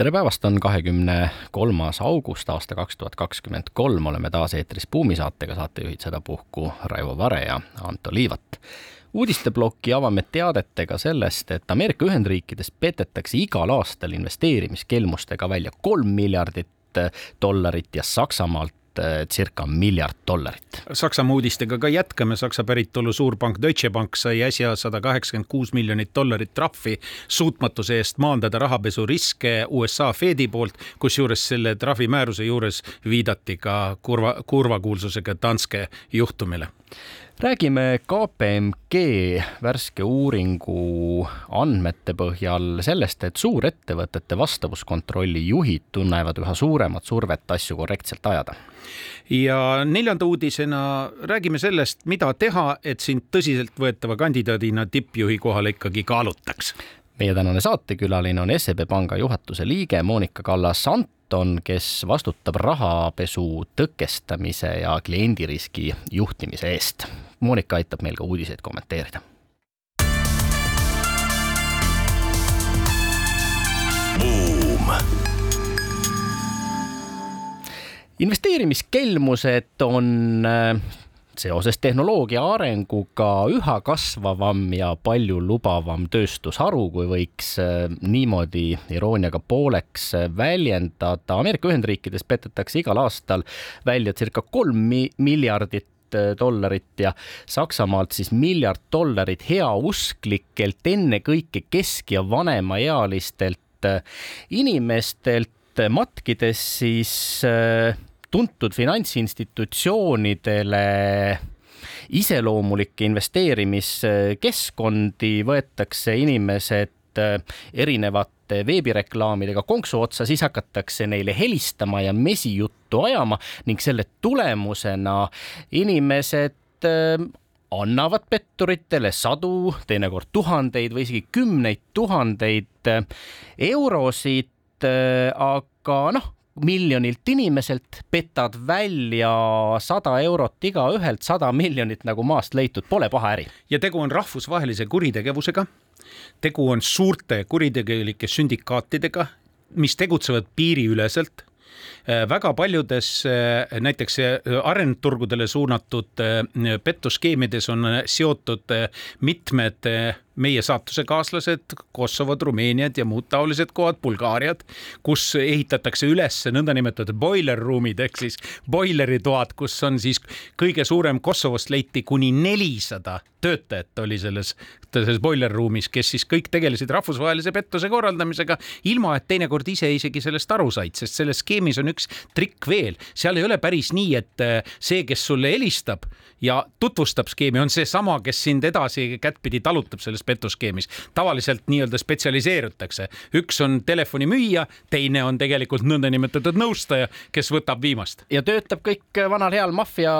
tere päevast, on kahekümne kolmas august aasta kaks tuhat kakskümmend kolm, oleme taas eetris Buumi saatega, saatejuhid sedapuhku Raivo Vare ja Anto Liivat. uudisteploki avame teadetega sellest, et Ameerika Ühendriikides petetakse igal aastal investeerimiskelmustega välja kolm miljardit dollarit ja Saksamaalt circa miljard dollarit. Saksamaa uudistega ka jätkame, Saksa päritolu suurpank Deutsche Bank sai äsja sada kaheksakümmend kuus miljonit dollarit trahvi suutmatuse eest maandada rahapesuriske USA Fedi poolt, kusjuures selle trahvimääruse juures viidati ka kurva, kurvakuulsusega Danske juhtumile räägime KPMG värske uuringu andmete põhjal sellest, et suurettevõtete vastavuskontrolli juhid tunnevad üha suuremat survet asju korrektselt ajada. ja neljanda uudisena räägime sellest, mida teha, et sind tõsiseltvõetava kandidaadina tippjuhi kohale ikkagi kaalutaks meie tänane saatekülaline on SEB Panga juhatuse liige Monika Kallas-Sant Anton, kes vastutab rahapesu tõkestamise ja kliendiriski juhtimise eest. Monika aitab meil ka uudiseid kommenteerida. investeerimiskelmused on äh, seoses tehnoloogia arenguga üha kasvavam ja paljulubavam tööstusharu, kui võiks äh, niimoodi irooniaga pooleks äh, väljendada. Ameerika Ühendriikides petetakse igal aastal välja circa kolm miljardit äh, dollarit ja Saksamaalt siis miljard dollarit heausklikelt, ennekõike kesk- ja vanemaealistelt inimestelt, matkides siis tuntud finantsinstitutsioonidele iseloomulikke investeerimiskeskkondi võetakse inimesed äh, erinevate veebireklaamidega konksu otsa, siis hakatakse neile helistama ja mesijuttu ajama ning selle tulemusena inimesed äh, annavad petturitele sadu, teinekord tuhandeid või isegi kümneid tuhandeid äh, eurosid, aga noh, miljonilt inimeselt petad välja sada eurot igaühelt, sada miljonit nagu maast leitud, pole paha äri. ja tegu on rahvusvahelise kuritegevusega. tegu on suurte kuritegelike sündikaatidega, mis tegutsevad piiriüleselt Äh, väga paljudes äh, näiteks äh, arendturgudele suunatud pettuskeemides on seotud mitmed meie saatusekaaslased, Kosovod, Rumeeniad ja muud taolised kohad, Bulgaariad, kus ehitatakse üles nõndanimetatud boiler room'id ehk siis boileritoad, kus on siis kõige suurem Kosovost leiti kuni nelisada töötajat oli selles, selles boiler room'is, kes siis kõik tegelesid rahvusvahelise pettuse korraldamisega, ilma et teinekord ise isegi sellest aru said, sest selles skeemis on üks trikk veel, seal ei ole päris nii, et äh, see, kes sulle helistab ja tutvustab skeemi, on seesama, kes sind edasi kättpidi talutab selles pettuskeemis. tavaliselt nii-öelda spetsialiseerutakse, üks on telefonimüüja, teine on tegelikult nõndanimetatud nõustaja, kes võtab viimast. ja töötab kõik vanal heal maffia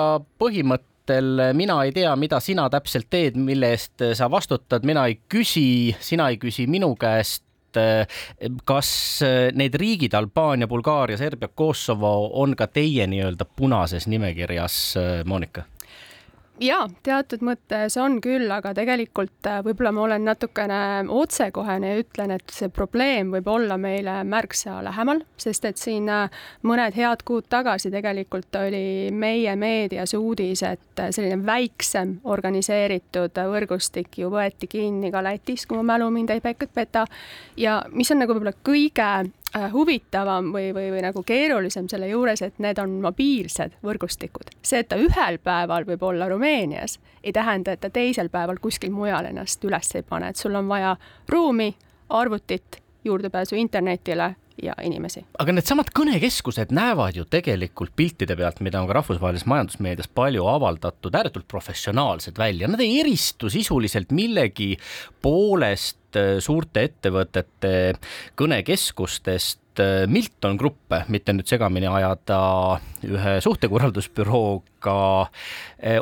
põhimõttel mina ei tea, mida sina täpselt teed, mille eest sa vastutad, mina ei küsi, sina ei küsi minu käest kas need riigid Albaania, Bulgaaria, Serbia, Kosovo on ka teie nii-öelda punases nimekirjas, Monika? Jaa, teatud mõttes on küll, aga tegelikult äh, võib-olla ma olen natukene otsekohene ja ütlen, et see probleem võib olla meile märksa lähemal, sest et siin äh, mõned head kuud tagasi tegelikult oli meie meedias uudis, et äh, selline väiksem organiseeritud võrgustik ju võeti kinni ka Lätis, kui ma mälu mind ei peta. ja mis on nagu võib-olla kõige huvitavam või, või, või nagu keerulisem selle juures, et need on mobiilsed võrgustikud. see, et ta ühel päeval võib olla Rumeenias, ei tähenda, et ta teisel päeval kuskil mujal ennast üles ei pane, et sul on vaja ruumi, arvutit, juurdepääsu internetile ja inimesi. aga needsamad kõnekeskused näevad ju tegelikult piltide pealt, mida on ka rahvusvahelises majandusmeedias palju avaldatud, ääretult professionaalsed välja, nad ei eristu sisuliselt millegi poolest äh, suurte ettevõtete kõnekeskustest Milton Grupp, mitte nüüd segamini ajada ühe suhtekorraldusbürooga,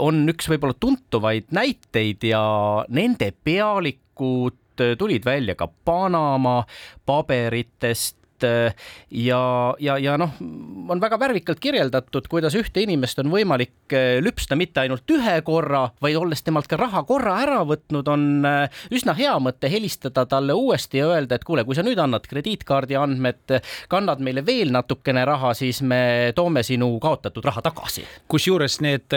on üks võib-olla tuntuvaid näiteid ja nende pealikud tulid välja ka Panama paberitest ja, ja, ja noh, on väga värvikalt kirjeldatud, kuidas ühte inimest on võimalik äh, lüpsta mitte ainult ühe korra, vaid olles temalt ka raha korra ära võtnud, on äh, üsna hea mõte helistada talle uuesti ja öelda, et kuule, kui sa nüüd annad krediitkaardi andmed, kannad meile veel natukene raha, siis me toome sinu kaotatud raha tagasi. kusjuures need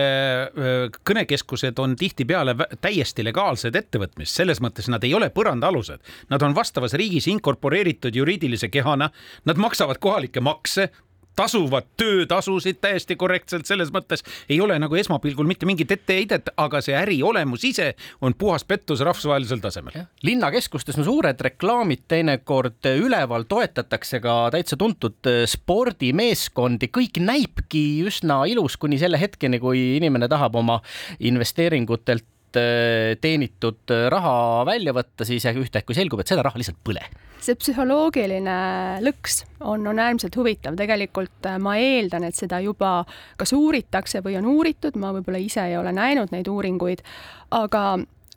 kõnekeskused on tihtipeale täiesti legaalsed ettevõtmised, selles mõttes nad ei ole põrandaalused, nad on vastavas riigis inkorporeeritud juriidilise kehana nad maksavad kohalikke makse, tasuvad töötasusid täiesti korrektselt, selles mõttes ei ole nagu esmapilgul mitte mingit etteheidet, aga see äri olemus ise on puhas pettus rahvusvahelisel tasemel. linnakeskustes on suured reklaamid teinekord üleval, toetatakse ka täitsa tuntud äh, spordimeeskondi, kõik näibki üsna ilus kuni selle hetkeni, kui inimene tahab oma investeeringutelt teenitud äh, raha välja võtta, siis ühtäkki selgub, et seda raha lihtsalt põle. See psühholoogiline lõks on, on äärmiselt huvitav, tegelikult äh, ma eeldan, et seda juba kas uuritakse või on uuritud, ma võib-olla ise ei ole näinud neid uuringuid, aga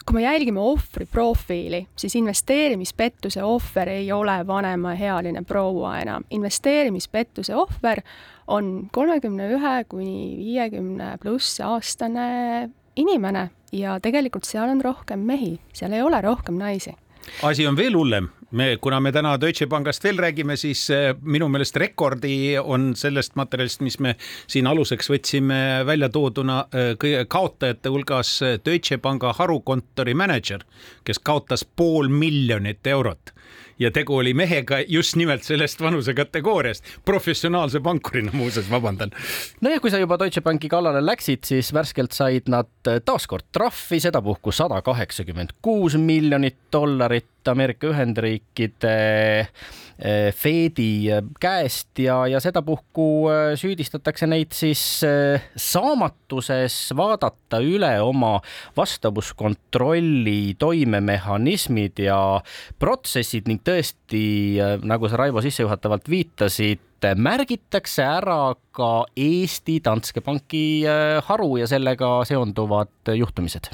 kui me jälgime ohvri profiili, siis investeerimispettuse ohver ei ole vanemaealine proua enam. investeerimispettuse ohver on kolmekümne ühe kuni viiekümne pluss aastane inimene ja tegelikult seal on rohkem mehi, seal ei ole rohkem naisi. Asi on veel hullem, me, kuna me täna Deutsche Pangast veel räägime, siis eh, minu meelest rekordi on sellest materjalist, mis me siin aluseks võtsime välja tooduna eh, kaotajate hulgas Deutsche Panga harukontori mänedžer, kes kaotas pool miljonit eurot ja tegu oli mehega just nimelt sellest vanusekategooriast, professionaalse pankurina muuseas, vabandan. nojah, kui sa juba Deutsche Banki kallale läksid, siis värskelt said nad taaskord trahvi, sedapuhku sada kaheksakümmend kuus miljonit dollarit Ameerika Ühendriikide eh, Fedi käest ja, ja sedapuhku eh, süüdistatakse neid siis eh, saamatuses vaadata üle oma vastavuskontrolli toimemehhanismid ja protsessid ning tõesti, nagu sa, Raivo, sissejuhatavalt viitasid, märgitakse ära ka Eesti Danske Banki haru ja sellega seonduvad juhtumised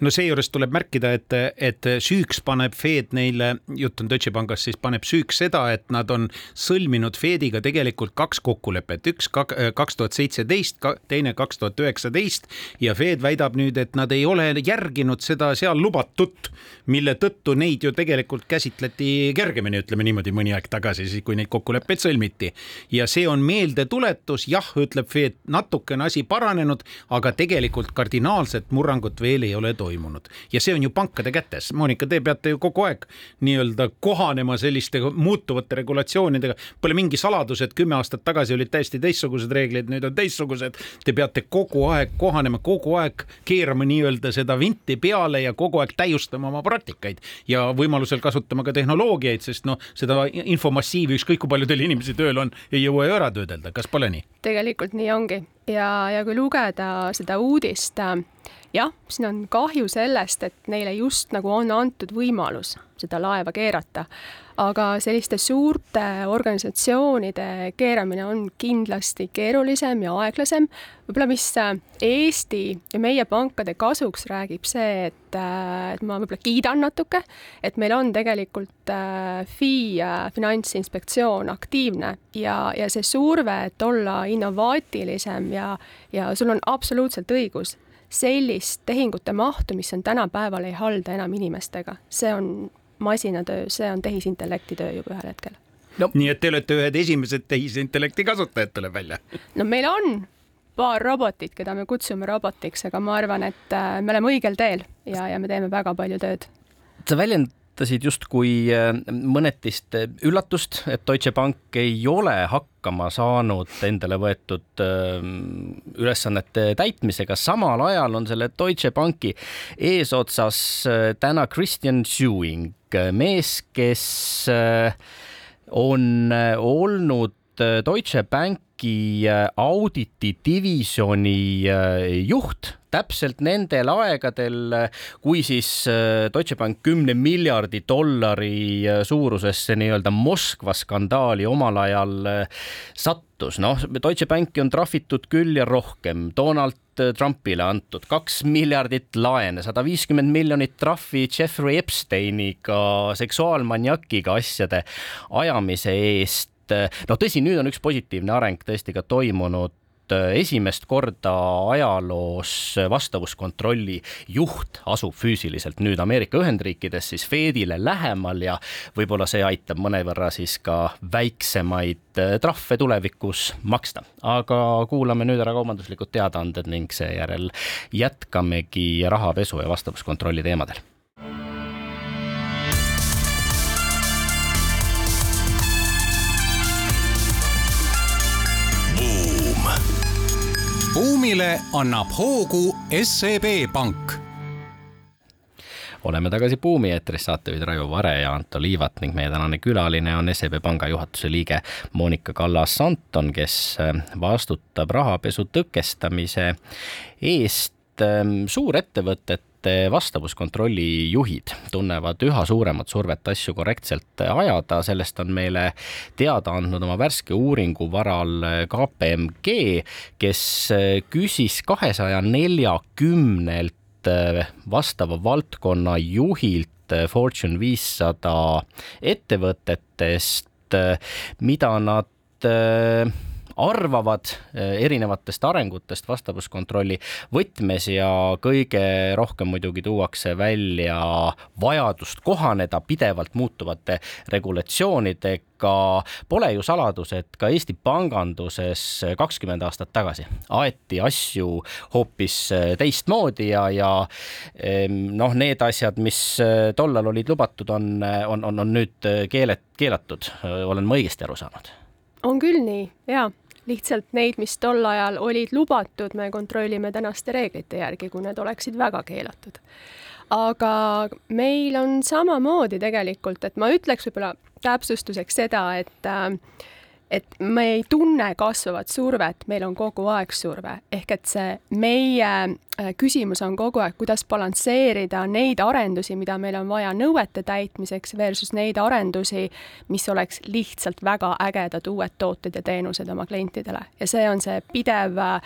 no seejuures tuleb märkida, et, et süüks paneb Fed neile, jutt on Deutsche Pangast, siis paneb süüks seda, et nad on sõlminud Fediga tegelikult kaks kokkulepet, üks kaks tuhat seitseteist, teine kaks tuhat üheksateist ja Fed väidab nüüd, et nad ei ole järginud seda seal lubatut, mille tõttu neid ju tegelikult käsitleti kergemini, ütleme niimoodi mõni aeg tagasi, siis kui neid kokkuleppeid sõlmiti. ja see on meeldetuletus, jah, ütleb Fed, natukene asi paranenud, aga tegelikult kardinaalset murrangut veel ei ole toimunud ja see on ju pankade kätes. Monika, te peate ju kogu aeg nii-öelda kohanema selliste muutuvate regulatsioonidega. Pole mingi saladus, et kümme aastat tagasi olid täiesti teistsugused reeglid, nüüd on teistsugused. Te peate kogu aeg kohanema, kogu aeg keerama nii-öelda seda vinti peale ja kogu aeg täiustama oma praktikaid ja võimalusel kasutama ka tehnoloogiaid, sest noh, seda infomassiivi, ükskõik kui palju teil inimesi tööl on, ei jõua ju ära töödelda, kas pole nii? tegelikult nii ongi ja, ja kui lugeda seda uudist äh, jah, siin on kahju sellest, et neile just nagu on antud võimalus seda laeva keerata, aga selliste suurte organisatsioonide keeramine on kindlasti keerulisem ja aeglasem. võib-olla, mis Eesti ja meie pankade kasuks räägib see, et, et ma võib-olla kiidan natuke, et meil on tegelikult äh, FI finantsinspektsioon aktiivne ja, ja see surve, et olla innovaatilisem ja, ja sul on absoluutselt õigus sellist tehingute mahtu, mis on tänapäeval, ei halda enam inimestega, see on masinatöö, see on tehisintellekti töö juba ühel hetkel no.. nii et te olete ühed esimesed tehisintellekti kasutajad, tuleb välja? no meil on paar robotit, keda me kutsume robotiks, aga ma arvan, et äh, me oleme õigel teel ja, ja me teeme väga palju tööd. sa väljend näitasid justkui äh, mõnetist äh, üllatust, et Deutsche Bank ei ole hakkama saanud endale võetud äh, ülesannete täitmisega, samal ajal on selle Deutsche Banki eesotsas täna Christian Sewing, mees, kes on olnud Deutsche Banki auditi divisjoni juht täpselt nendel aegadel, kui siis äh, Deutsche Bank kümne miljardi dollari äh, suurusesse nii-öelda Moskva skandaali omal ajal äh, sattus, noh, Deutsche Banki on trahvitud küll ja rohkem, Donald Trumpile antud kaks miljardit laene, sada viiskümmend miljonit trahvi Jeffrey Epsteiniga seksuaalmaniakiga asjade ajamise eest. no tõsi, nüüd on üks positiivne areng tõesti ka toimunud esimest korda ajaloos vastavuskontrolli juht asub füüsiliselt nüüd Ameerika Ühendriikides siis Fedile lähemal ja võib-olla see aitab mõnevõrra siis ka väiksemaid äh, trahve tulevikus maksta. aga kuulame nüüd ära kaubanduslikud teadaanded ning seejärel jätkamegi rahapesu ja vastavuskontrolli teemadel buumile annab hoogu SEB Pank. Oleme tagasi Buumi eetris, saatejuhid Raivo Vare ja Anto Liivat ning meie tänane külaline on SEB Panga juhatuse liige Monika Kallas-Anton, kes äh, vastutab rahapesu tõkestamise eest ähm, ettevõtete vastavuskontrolli juhid tunnevad üha suuremat survet asju korrektselt ajada, sellest on meile teada andnud oma värske uuringu varal KPMG, kes küsis kahesaja neljakümnelt vastava valdkonna juhilt Fortune viissada ettevõtetest, mida nad arvavad eh, erinevatest arengutest vastavuskontrolli võtmes ja kõige rohkem muidugi tuuakse välja vajadust kohaneda pidevalt muutuvate regulatsioonidega. Pole ju saladus, et ka Eesti panganduses kakskümmend aastat tagasi aeti asju hoopis eh, teistmoodi ja, ja noh, need asjad, mis eh, tollal olid lubatud, on, on, on, on nüüd keelet-, keelatud, olen ma õigesti aru saanud? on küll nii, jaa lihtsalt neid, mis tol ajal olid lubatud, me kontrollime tänaste reeglite järgi, kui need oleksid väga keelatud. aga meil on samamoodi tegelikult, et ma ütleks võib-olla täpsustuseks seda, et äh, et me ei tunne kasvavat survet, meil on kogu aeg surve, ehk et see meie äh, küsimus on kogu aeg, kuidas balansseerida neid arendusi, mida meil on vaja nõuete täitmiseks versus neid arendusi, mis oleks lihtsalt väga ägedad uued tooted ja teenused oma klientidele. Ja see on see pidev äh,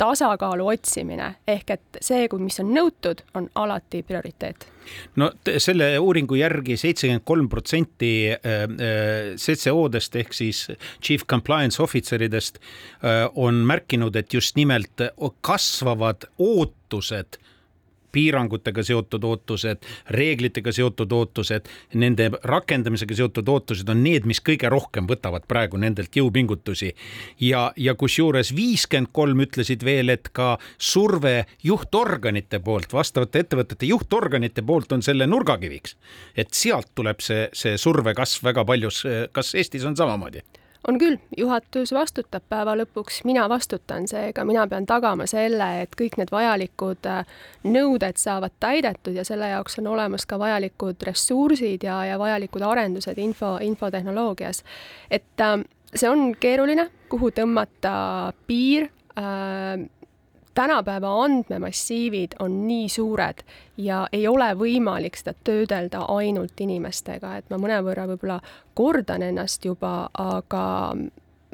tasakaalu otsimine ehk et see, kui mis on nõutud, on alati prioriteet. No selle uuringu järgi seitsekümmend kolm protsenti äh, äh, CCO-dest ehk siis chief compliance officer idest äh, on märkinud, et just nimelt kasvavad ootused piirangutega seotud ootused, reeglitega seotud ootused, nende rakendamisega seotud ootused on need, mis kõige rohkem võtavad praegu nendelt jõupingutusi. ja, ja kusjuures viiskümmend kolm ütlesid veel, et ka surve juhtorganite poolt, vastavate ettevõtete juhtorganite poolt on selle nurgakiviks. et sealt tuleb see, see surve kasv väga paljus, kas Eestis on samamoodi? On küll, juhatus vastutab päeva lõpuks, mina vastutan, seega mina pean tagama selle, et kõik need vajalikud äh, nõuded saavad täidetud ja selle jaoks on olemas ka vajalikud ressursid ja, ja vajalikud arendused info, infotehnoloogias. et äh, see on keeruline, kuhu tõmmata piir äh, tänapäeva andmemassiivid on nii suured ja ei ole võimalik seda töödelda ainult inimestega, et ma mõnevõrra võib-olla kordan ennast juba, aga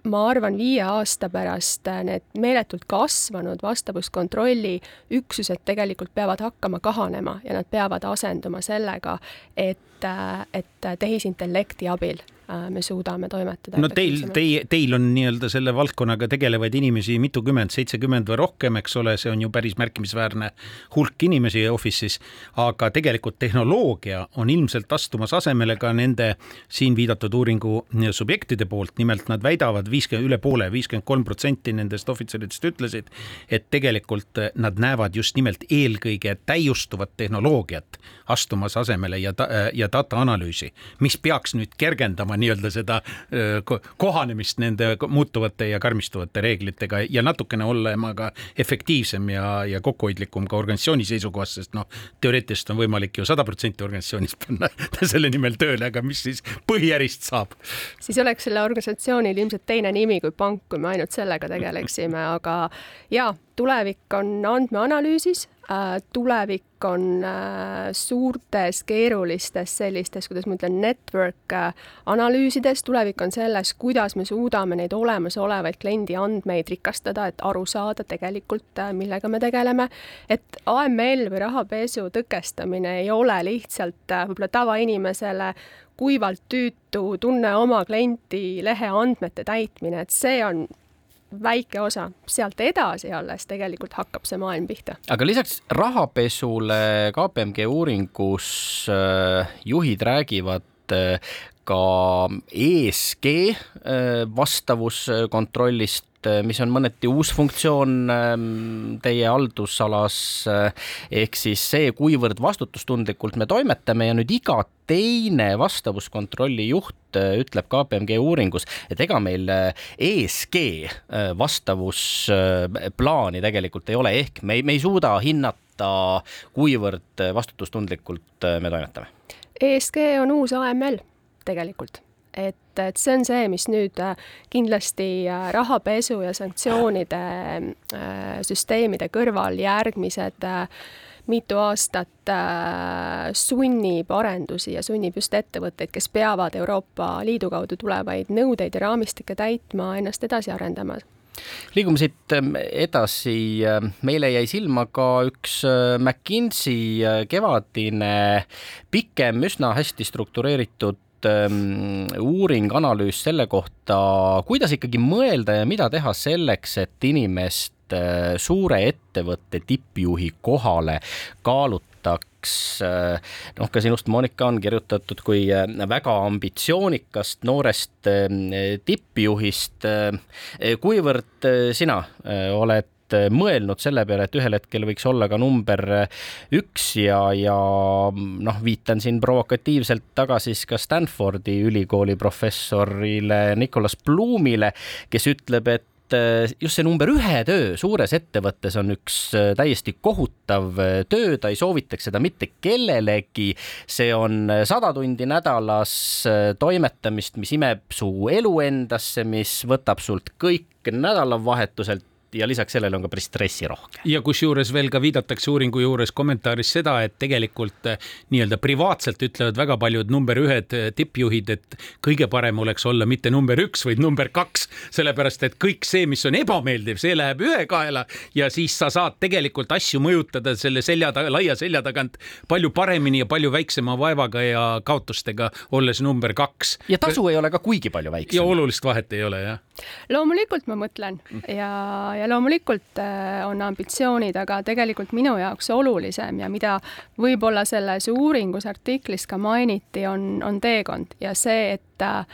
ma arvan, viie aasta pärast need meeletult kasvanud vastavuskontrolli üksused tegelikult peavad hakkama kahanema ja nad peavad asenduma sellega, et, et tehisintellekti abil. Äh, me suudame toimetada. no teil, teie, teil on nii-öelda selle valdkonnaga tegelevaid inimesi mitukümmend, seitsekümmend või rohkem, eks ole, see on ju päris märkimisväärne hulk inimesi Office'is, aga tegelikult tehnoloogia on ilmselt astumas asemele ka nende siin viidatud uuringu subjektide poolt, nimelt nad väidavad viiskümmend, üle poole, viiskümmend kolm protsenti nendest ohvitseridest ütlesid, et tegelikult nad näevad just nimelt eelkõige täiustuvat tehnoloogiat astumas asemele ja, ja data analüüsi, mis peaks nüüd kergendama tegema nii-öelda seda kohanemist nende muutuvate ja karmistuvate reeglitega ja natukene olema ka efektiivsem ja, ja kokkuhoidlikum ka organisatsiooni seisukohast, sest noh, teoreetiliselt on võimalik ju sada protsenti organisatsioonist panna selle nimel tööle, aga mis siis põhiärist saab? siis oleks selle organisatsioonil ilmselt teine nimi kui pank, kui me ainult sellega tegeleksime, aga ja tulevik on andmeanalüüsis, äh, tulevik on äh, suurtes keerulistes sellistes, kuidas ma ütlen, network äh, analüüsides, tulevik on selles, kuidas me suudame neid olemasolevaid kliendi andmeid rikastada, et aru saada tegelikult, millega me tegeleme. et AML või rahapesu tõkestamine ei ole lihtsalt võib-olla tavainimesele kuivalt tüütu tunne oma klienti lehe andmete täitmine, et see on väike osa, sealt edasi alles tegelikult hakkab see maailm pihta. aga lisaks rahapesule KPMG uuringus äh, juhid räägivad äh, ka ESG äh, vastavuskontrollist et mis on mõneti uus funktsioon ähm, teie haldusalas, äh, ehk siis see, kuivõrd vastutustundlikult me toimetame ja nüüd iga teine vastavuskontrolli juht äh, ütleb KPMG uuringus, et ega meil äh, ESG vastavusplaani tegelikult ei ole, ehk me ei, me ei suuda hinnata, kuivõrd vastutustundlikult me toimetame. ESG on uus AML tegelikult. Et, et see on see, mis nüüd äh, kindlasti äh, rahapesu ja sanktsioonide äh, süsteemide kõrval järgmised mitu aastat sunnib arendusi ja sunnib just ettevõtteid, kes peavad Euroopa Liidu kaudu tulevaid nõudeid ja raamistikke täitma, ennast edasi arendama. Liigume siit ähm, edasi, meile jäi silma ka üks McKinsey kevadine pikem, üsna hästi struktureeritud ähm, uuring, analüüs selle kohta, kuidas ikkagi mõelda ja mida teha selleks, et inimest äh, suure ettevõtte tippjuhi kohale kaalutaks äh, noh, ka sinust, Monika, on kirjutatud kui äh, väga ambitsioonikast noorest tippjuhist. kuivõrd sina oled mõelnud selle peale, et ühel hetkel võiks olla ka number äh, üks ja, ja noh, viitan siin provokatiivselt tagasi siis ka Stanfordi ülikooli professorile Nicolas Bloomile, kes ütleb, et äh, just see number ühe töö suures ettevõttes on üks täiesti kohutav töö, ta ei soovitaks seda mitte kellelegi. see on sada tundi nädalas toimetamist, mis imeb su elu endasse, mis võtab sult kõik nädalavahetuselt ja lisaks sellele on ka päris stressirohke. ja kusjuures veel ka viidatakse uuringu juures kommentaaris seda, et tegelikult eh, nii-öelda privaatselt ütlevad väga paljud number ühed eh, tippjuhid, et kõige parem oleks olla mitte number üks, vaid number kaks, sellepärast et kõik see, mis on ebameeldiv, see läheb ühekaela ja siis sa saad tegelikult asju mõjutada selle selja taga, laia selja tagant palju paremini ja palju väiksema vaevaga ja kaotustega, olles number kaks. ja tasu ei ole ka kuigi palju väiksem. ja olulist vahet ei ole, jah. Loomulikult ma mõtlen ja, ja loomulikult äh, on ambitsioonid, aga tegelikult minu jaoks olulisem ja mida võib-olla selles uuringus artiklis ka mainiti, on, on teekond ja see, et äh,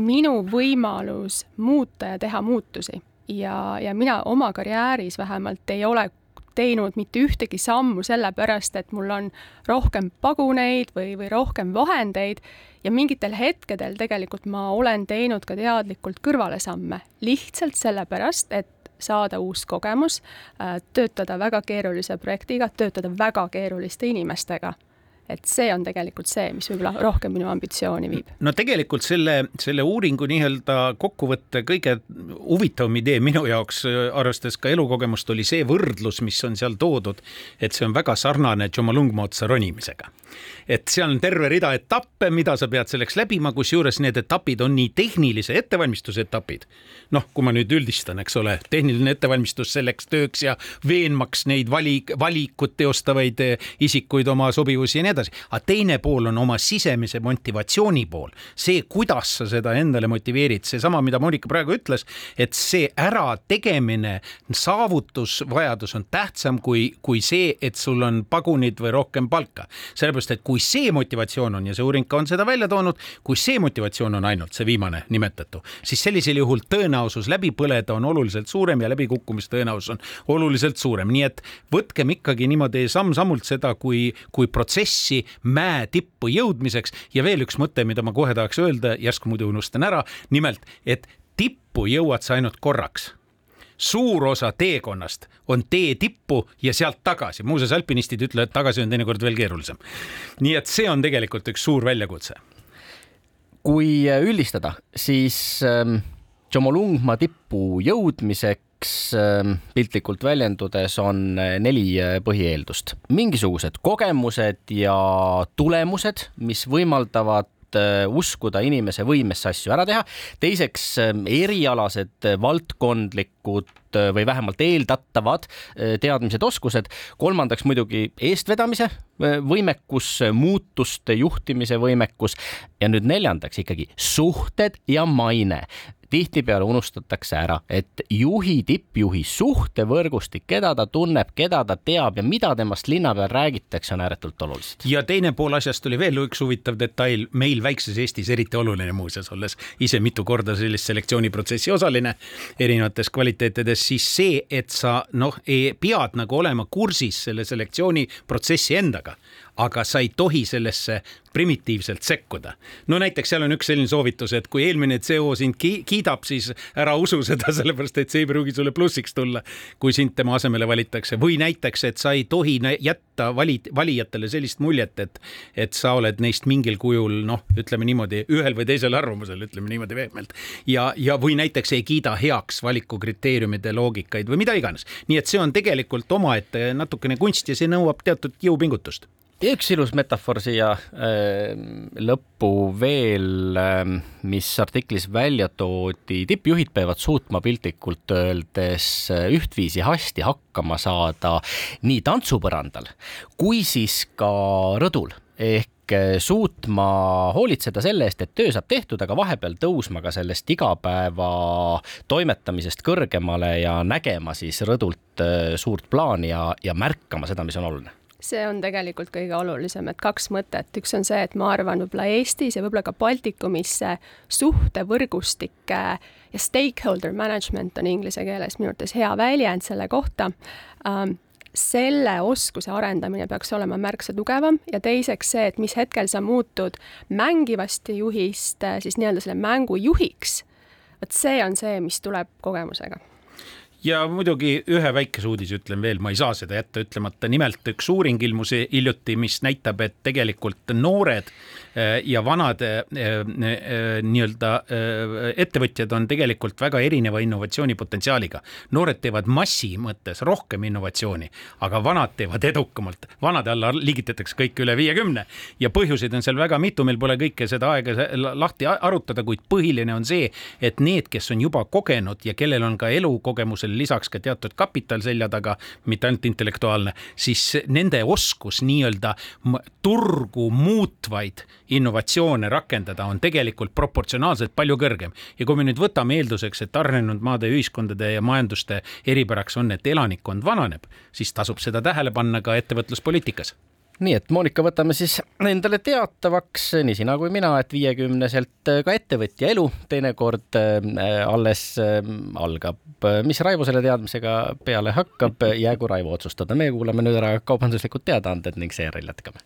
minu võimalus muuta ja teha muutusi. Ja, ja mina oma karjääris vähemalt ei ole teinud mitte ühtegi sammu sellepärast, et mul on rohkem paguneid või, või rohkem vahendeid ja mingitel hetkedel tegelikult ma olen teinud ka teadlikult kõrvalesamme. Lihtsalt sellepärast, et saada uus kogemus, äh, töötada väga keerulise projektiga, töötada väga keeruliste inimestega et see on tegelikult see, mis võib-olla rohkem minu ambitsiooni viib. no tegelikult selle, selle uuringu nii-öelda kokkuvõtte kõige huvitavam idee minu jaoks, arvestades ka elukogemust, oli see võrdlus, mis on seal toodud, et see on väga sarnane Jomolungma-otsa ronimisega. Et seal on terve rida etappe, mida sa pead selleks läbima, kusjuures need etapid on nii tehnilise ettevalmistuse etapid, noh, kui ma nüüd üldistan, eks ole, tehniline ettevalmistus selleks tööks ja veenmaks neid valik, valikut teostavaid isikuid oma sobivusi ja nii edasi, aga teine pool on oma sisemise motivatsiooni pool, see, kuidas sa seda endale motiveerid, seesama, mida Monika praegu ütles, et see ärategemine, saavutusvajadus on tähtsam kui, kui see, et sul on pagunid või rohkem palka. sellepärast, et kui see motivatsioon on ja see uuring ka on seda välja toonud, kui see motivatsioon on ainult see viimane nimetatu, siis sellisel juhul tõenäosus läbi põleda on oluliselt suurem ja läbikukkumise tõenäosus on oluliselt suurem, nii et võtkem ikkagi niimoodi samm-sammult seda kui, kui protsessi mäe tippu jõudmiseks. Ja veel üks mõte, mida ma kohe tahaks öelda, järsku muidu unustan ära, nimelt, et tippu jõuad sa ainult korraks suur osa teekonnast on tee tippu ja sealt tagasi, muuseas alpinistid ütlevad, et tagasi on teinekord veel keerulisem. nii et see on tegelikult üks suur väljakutse. kui üldistada, siis ähm, Jomolungma tippu jõudmiseks ähm, piltlikult väljendudes on äh, neli äh, põhieeldust. mingisugused kogemused ja tulemused, mis võimaldavad uskuda inimese võimesse asju ära teha. teiseks ähm, erialased valdkondlikud või vähemalt eeldatavad teadmised, oskused. kolmandaks muidugi eestvedamise võimekus, muutuste juhtimise võimekus ja nüüd neljandaks ikkagi suhted ja maine tihtipeale unustatakse ära, et juhi, tippjuhi suhtevõrgustik, keda ta tunneb, keda ta teab ja mida temast linna peal räägitakse, on ääretult olulised. ja teine pool asjast oli veel üks huvitav detail, meil väikses Eestis eriti oluline muuseas, olles ise mitu korda sellist selektsiooniprotsessi osaline erinevates kvaliteetides, siis see, et sa noh, pead nagu olema kursis selle selektsiooniprotsessi endaga aga sa ei tohi sellesse primitiivselt sekkuda. no näiteks seal on üks selline soovitus, et kui eelmine CO sind kiidab, siis ära usu seda, sellepärast et see ei pruugi sulle plussiks tulla, kui sind tema asemele valitakse või näiteks, et sa ei tohi jätta vali, valijatele sellist muljet, et, et sa oled neist mingil kujul noh, ütleme niimoodi ühel või teisel arvamusel, ütleme niimoodi pehmelt ja, ja või näiteks ei kiida heaks valikukriteeriumide loogikaid või mida iganes. nii et see on tegelikult omaette natukene kunst ja see nõuab teatud jõupingutust üks ilus metafoor siia äh, lõppu veel äh,, mis artiklis välja toodi, tippjuhid peavad suutma piltlikult öeldes äh, ühtviisi hästi hakkama saada nii tantsupõrandal kui siis ka rõdul. Ehk äh, suutma hoolitseda selle eest, et töö saab tehtud, aga vahepeal tõusma ka sellest igapäeva toimetamisest kõrgemale ja nägema siis rõdult äh, suurt plaani ja, ja märkama seda, mis on oluline see on tegelikult kõige olulisem, et kaks mõtet, üks on see, et ma arvan, võib-olla Eestis ja võib-olla ka Baltikumis see suhtevõrgustike ja stakeholder management on inglise keeles minu arvates hea väljend selle kohta. Ähm, selle oskuse arendamine peaks olema märksa tugevam ja teiseks see, et mis hetkel sa muutud mängivast juhist siis nii-öelda selle mängu juhiks, vot see on see, mis tuleb kogemusega ja muidugi ühe väikese uudise ütlen veel, ma ei saa seda jätta ütlemata, nimelt üks uuring ilmus hiljuti, mis näitab, et tegelikult noored ja vanad äh, äh, nii-öelda ettevõtjad on tegelikult väga erineva innovatsioonipotentsiaaliga. noored teevad massi mõttes rohkem innovatsiooni, aga vanad teevad edukamalt. vanade alla liigitatakse kõik üle viiekümne ja põhjuseid on seal väga mitu, meil pole kõike seda aega lahti arutada, kuid põhiline on see, et need, kes on juba kogenud ja kellel on ka elukogemusel lisaks ka teatud kapital selja taga, mitte ainult intellektuaalne, siis nende oskus nii-öelda turgu muutvaid innovatsioone rakendada, on tegelikult proportsionaalselt palju kõrgem. ja kui me nüüd võtame eelduseks, et arenenud maade ühiskondade ja majanduste eripäraks on, et elanikkond vananeb, siis tasub seda tähele panna ka ettevõtluspoliitikas nii et Monika, võtame siis endale teatavaks, nii sina kui mina, et viiekümneselt ka ettevõtja elu teinekord äh, alles äh, algab. mis Raivo selle teadmisega peale hakkab, jäägu Raivo otsustada. meie kuulame nüüd ära kaubanduslikud teadaanded ning seejärel jätkame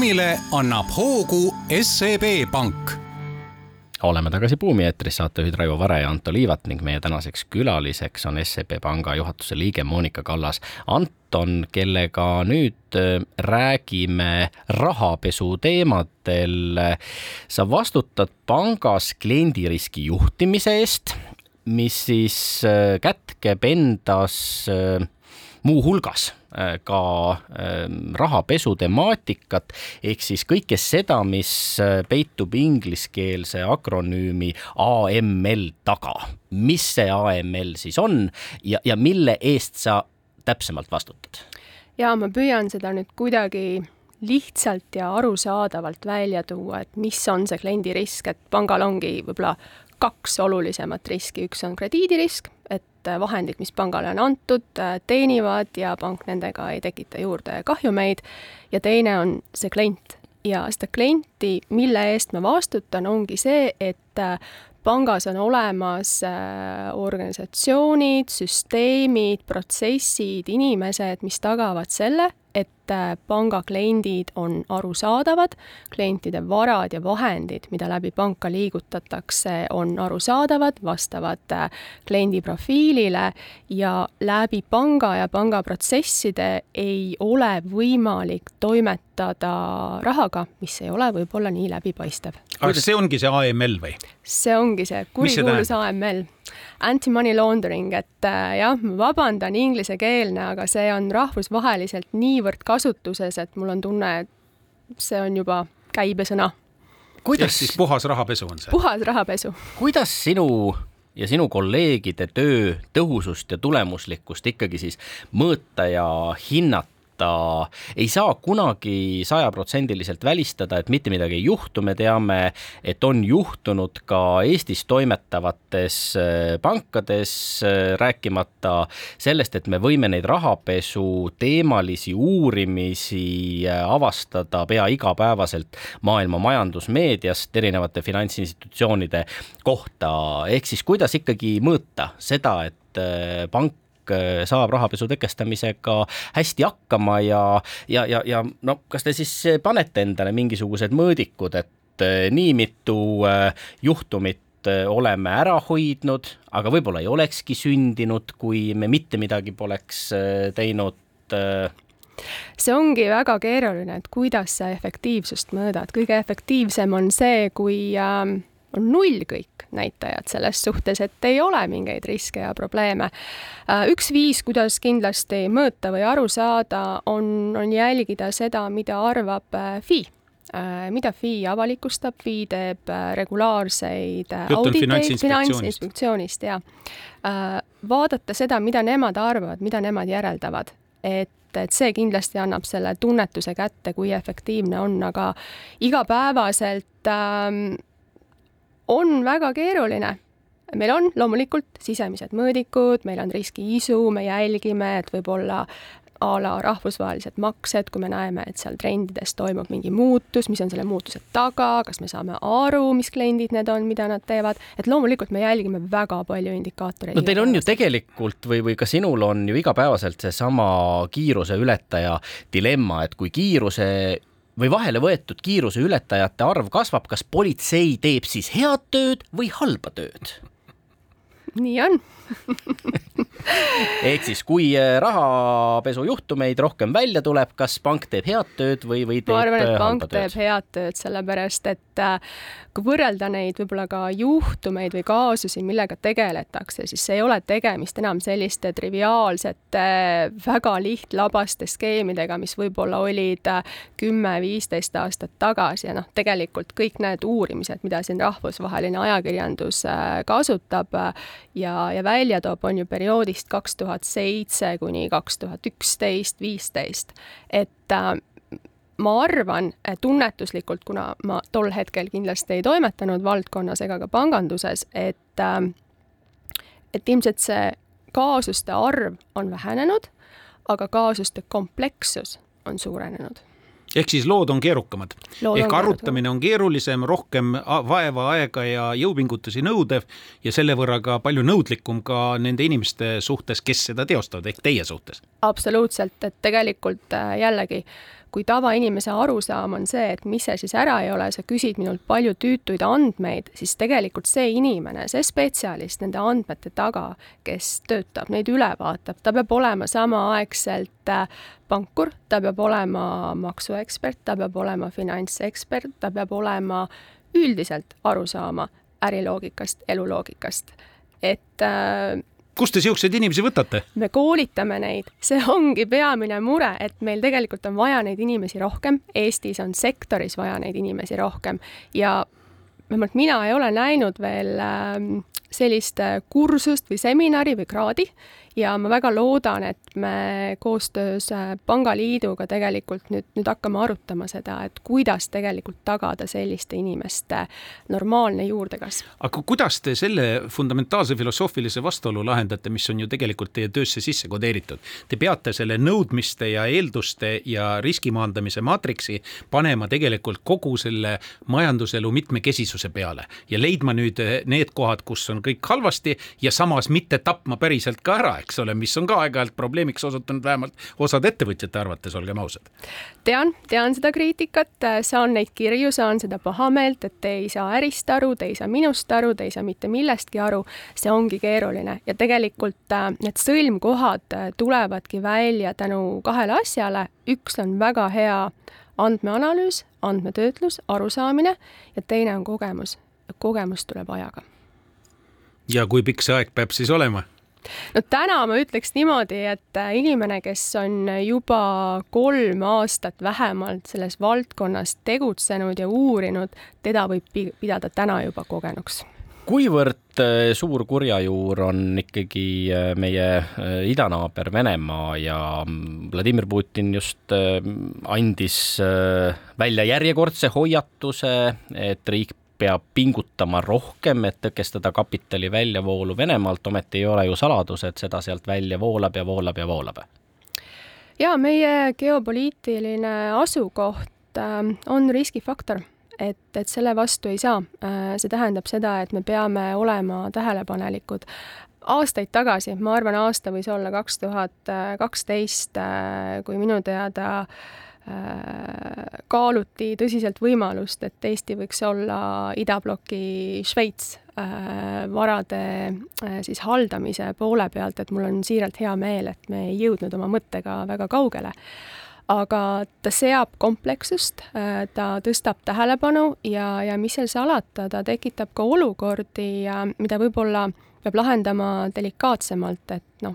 buumile annab hoogu SEB Pank oleme tagasi Buumi eetris, saatejuhid Raivo Vare ja Anto Liivat ning meie tänaseks külaliseks on SEB Panga juhatuse liige Monika Kallas. Anton, kellega nüüd äh, räägime rahapesu teemadel. sa vastutad pangas kliendiriski juhtimise eest, mis siis äh, kätkeb endas äh, muuhulgas äh, ka ähm, rahapesu temaatikat ehk siis kõike seda, mis äh, peitub ingliskeelse akronüümi AML taga. mis see AML siis on ja, ja mille eest sa täpsemalt vastutad? ja ma püüan seda nüüd kuidagi lihtsalt ja arusaadavalt välja tuua, et mis on see kliendirisk, et pangal ongi võib-olla kaks olulisemat riski, üks on krediidirisk, et vahendid, mis pangale on antud, teenivad ja pank nendega ei tekita juurde kahjumeid, ja teine on see klient. ja seda klienti, mille eest ma vastutan, ongi see, et pangas on olemas äh, organisatsioonid, süsteemid, protsessid, inimesed, mis tagavad selle, et äh, panga kliendid on arusaadavad, klientide varad ja vahendid, mida läbi panka liigutatakse, on arusaadavad, vastavad äh, kliendi profiilile ja läbi panga ja pangaprotsesside ei ole võimalik toimetada rahaga, mis ei ole võib-olla nii läbipaistev. aga see ongi see AML või? see ongi see kurikuulus AML anti-money laundering, et äh, jah, ma vabandan, inglisekeelne, aga see on rahvusvaheliselt niivõrd kasutuses, et mul on tunne, et see on juba käibesõna. kuidas siis puhas rahapesu on see? puhas rahapesu. kuidas sinu ja sinu kolleegide töö tõhusust ja tulemuslikkust ikkagi siis mõõta ja hinnata? Ta ei saa kunagi sajaprotsendiliselt välistada, et mitte midagi ei juhtu, me teame, et on juhtunud ka Eestis toimetavates äh, pankades, äh, rääkimata sellest, et me võime neid rahapesu teemalisi uurimisi äh, avastada pea igapäevaselt maailma majandusmeediast erinevate finantsinstitutsioonide kohta, ehk siis kuidas ikkagi mõõta seda, et pank saab rahapesu tõkestamisega hästi hakkama ja, ja, ja, ja no kas te siis panete endale mingisugused mõõdikud, et äh, nii mitu äh, juhtumit oleme ära hoidnud, aga võib-olla ei olekski sündinud, kui me mitte midagi poleks teinud see ongi väga keeruline, et kuidas sa efektiivsust mõõdad, kõige efektiivsem on see, kui äh, on null kõik näitajad selles suhtes, et ei ole mingeid riske ja probleeme. Äh, üks viis, kuidas kindlasti mõõta või aru saada, on, on jälgida seda, mida arvab äh, FI. Äh, mida FI avalikustab, FI teeb regulaarseid auditeid Finantsinspektsioonist. Ja vaadata seda, mida nemad arvavad, mida nemad järeldavad, et et see kindlasti annab selle tunnetuse kätte, kui efektiivne on, aga igapäevaselt ähm, on väga keeruline. meil on loomulikult sisemised mõõdikud, meil on riskiisu, me jälgime, et võib-olla a la rahvusvahelised maksed, kui me näeme, et seal trendides toimub mingi muutus, mis on selle muutuse taga, kas me saame aru, mis kliendid need on, mida nad teevad, et loomulikult me jälgime väga palju indikaatoreid. no teil on ju tegelikult või, või ka sinul on ju igapäevaselt seesama kiiruse ületaja dilemma, et kui kiiruse või vahele võetud kiiruse ületajate arv kasvab, kas politsei teeb siis head tööd või halba tööd? nii on ehk siis, kui äh, rahapesujuhtumeid rohkem välja tuleb, kas pank teeb head tööd või, või teeb ma arvan, et äh, pank teeb head tööd, sellepärast et äh, kui võrrelda neid võib-olla ka juhtumeid või kaasusi, millega tegeletakse, siis ei ole tegemist enam selliste triviaalsete, väga lihtlabaste skeemidega, mis võib-olla olid kümme-viisteist aastat tagasi. Ja noh, tegelikult kõik need uurimised, mida siin rahvusvaheline ajakirjandus kasutab ja, ja välja toob, on ju perioodist kaks tuhat seitse kuni kaks tuhat üksteist, viisteist, et äh, ma arvan tunnetuslikult, kuna ma tol hetkel kindlasti ei toimetanud valdkonnas ega ka panganduses, et, ähm, et ilmselt see kaasuste arv on vähenenud, aga kaasuste komplekssus on suurenenud ehk siis lood on keerukamad. ehk arutamine on keerulisem, rohkem vaeva, aega ja jõupingutusi nõudev ja selle võrra ka palju nõudlikum ka nende inimeste suhtes, kes seda teostavad, ehk teie suhtes. absoluutselt, et tegelikult äh, jällegi äh, kui tavainimese arusaam on see, et mis see siis ära ei ole, sa küsid minult palju tüütuid andmeid, siis tegelikult see inimene, see spetsialist nende andmete taga, kes töötab, neid üle vaatab, ta peab olema samaaegselt äh, pankur, ta peab olema maksuekspert, ta peab olema finantsekspert, ta peab olema üldiselt aru saama äriloogikast, eluloogikast. et äh, kust te siukseid inimesi võtate? me koolitame neid, see ongi peamine mure, et meil tegelikult on vaja neid inimesi rohkem, Eestis on sektoris vaja neid inimesi rohkem. Ja vähemalt mina ei ole näinud veel ähm, sellist äh, kursust või seminari või kraadi, ja ma väga loodan, et me koostöös äh, Pangaliiduga tegelikult nüüd, nüüd hakkame arutama seda, et kuidas tegelikult tagada selliste inimeste normaalne juurdekasv. aga kuidas te selle fundamentaalse filosoofilise vastuolu lahendate, mis on ju tegelikult teie töösse sisse kodeeritud? Te peate selle nõudmiste ja eelduste ja riski maandamise maatriksi panema tegelikult kogu selle majanduselu mitmekesisuse peale ja leidma nüüd need kohad, kus on kõik halvasti ja samas mitte tapma päriselt ka ära eks ole, mis on ka aeg-ajalt probleemiks osutunud, vähemalt osade ettevõtjate arvates, olgem ausad. tean, tean seda kriitikat, saan neid kirju, saan seda pahameelt, et te ei saa ärist aru, te ei saa minust aru, te ei saa mitte millestki aru. see ongi keeruline ja tegelikult äh, need sõlmkohad äh, tulevadki välja tänu kahele asjale, üks on väga hea andmeanalüüs, andmetöötlus, arusaamine ja teine on kogemus. kogemus tuleb ajaga. ja kui pikk see aeg peab siis olema? No täna ma ütleks niimoodi, et äh, inimene, kes on juba kolm aastat vähemalt selles valdkonnas tegutsenud ja uurinud, teda võib pidada täna juba kogenuks. Kuivõrd äh, suur kurjajuur on ikkagi äh, meie idanaaber Venemaa ja mm, Vladimir Putin just andis välja järjekordse hoiatuse, et riik peab pingutama rohkem, et tõkestada kapitali väljavoolu Venemaalt, ometi ei ole ju saladus, et seda sealt välja voolab ja voolab ja voolab. ja meie geopoliitiline asukoht on riskifaktor et, et selle vastu ei saa. Äh, see tähendab seda, et me peame olema tähelepanelikud. aastaid tagasi, ma arvan, aasta võis olla kaks tuhat kaksteist, äh, kui minu teada äh, kaaluti tõsiselt võimalust, et Eesti võiks olla idabloki Šveits varade siis haldamise poole pealt, et mul on siiralt hea meel, et me ei jõudnud oma mõttega väga kaugele. Aga ta seab komplekssust, äh, ta tõstab tähelepanu ja, ja mis seal salata, ta tekitab ka olukordi, mida võib-olla peab lahendama delikaatsemalt, et noh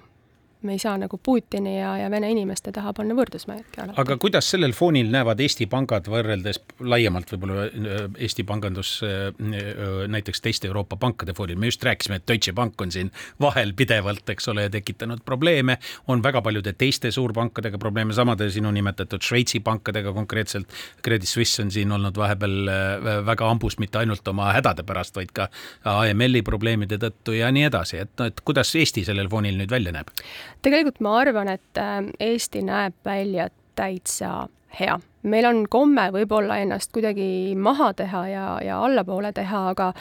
me ei saa nagu Putini ja, ja Vene inimeste taha panna võrdusmärki alati. aga kuidas sellel foonil näevad Eesti pangad võrreldes laiemalt võib-olla äh, Eesti pangandus äh, äh, näiteks teiste Euroopa pankade foonil, me just rääkisime, et Deutsche Bank on siin vahel pidevalt, eks ole, tekitanud probleeme, on väga paljude teiste suurpankadega probleeme, samade sinu nimetatud Šveitsi pankadega konkreetselt, Credit Suisse on siin olnud vahepeal väga hambus mitte ainult oma hädade pärast, vaid ka AML-i probleemide tõttu ja nii edasi, et noh, et kuidas Eesti sellel foonil nüüd välja näeb? Tegelikult ma arvan, et äh, Eesti näeb välja täitsa hea. meil on komme võib-olla ennast kuidagi maha teha ja, ja allapoole teha, aga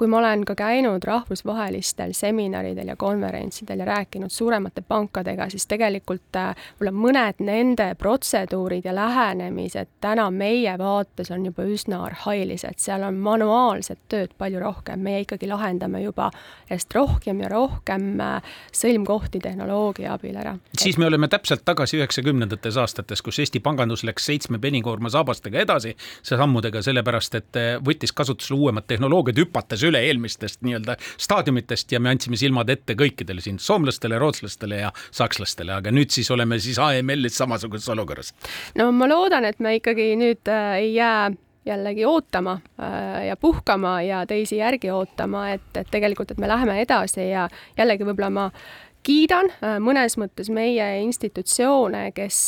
kui ma olen ka käinud rahvusvahelistel seminaridel ja konverentsidel ja rääkinud suuremate pankadega, siis tegelikult äh, võib-olla mõned nende protseduurid ja lähenemised täna meie vaates on juba üsna arhailised, seal on manuaalset tööd palju rohkem, meie ikkagi lahendame juba järjest rohkem ja rohkem äh, sõlmkohti tehnoloogia abil ära. siis me oleme täpselt tagasi üheksakümnendates aastates, kus Eesti pangandus läks seitsme penikoorma saabastega edasi sammudega, sellepärast et äh, võttis kasutusele uuemad tehnoloogiad, hüpates üle eelmistest nii-öelda staadiumitest ja me andsime silmad ette kõikidele siin soomlastele, rootslastele ja sakslastele, aga nüüd siis oleme siis AML-is samasuguses olukorras. no ma loodan, et me ikkagi nüüd äh, ei jää jällegi ootama äh, ja puhkama ja teisi järgi ootama, et, et tegelikult, et me läheme edasi ja jällegi võib-olla ma kiidan äh, mõnes mõttes meie institutsioone, kes